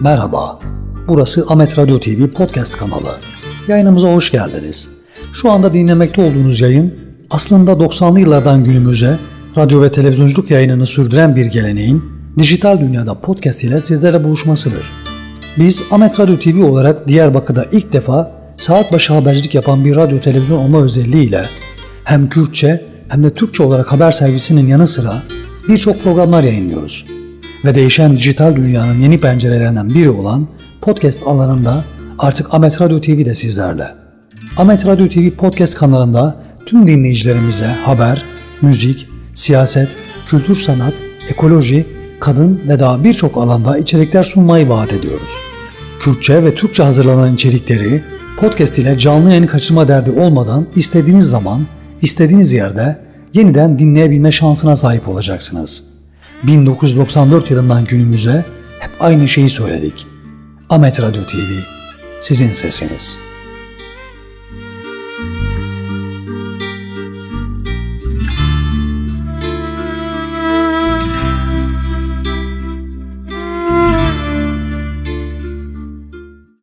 Merhaba, burası Ahmet Radyo TV podcast kanalı. Yayınımıza hoş geldiniz. Şu anda dinlemekte olduğunuz yayın aslında 90'lı yıllardan günümüze radyo ve televizyonculuk yayınını sürdüren bir geleneğin dijital dünyada podcast ile sizlerle buluşmasıdır. Biz Ahmet Radyo TV olarak Diyarbakır'da ilk defa saat başı habercilik yapan bir radyo televizyon olma özelliğiyle hem Kürtçe hem de Türkçe olarak haber servisinin yanı sıra birçok programlar yayınlıyoruz. Ve değişen dijital dünyanın yeni pencerelerinden biri olan podcast alanında artık Ahmet Radyo TV de sizlerle. Ahmet Radyo TV podcast kanalında tüm dinleyicilerimize haber, müzik, siyaset, kültür sanat, ekoloji, kadın ve daha birçok alanda içerikler sunmayı vaat ediyoruz. Kürtçe ve Türkçe hazırlanan içerikleri podcast ile canlı yayını kaçırma derdi olmadan istediğiniz zaman, istediğiniz yerde yeniden dinleyebilme şansına sahip olacaksınız. 1994 yılından günümüze hep aynı şeyi söyledik. Ahmet Radyo TV, sizin sesiniz.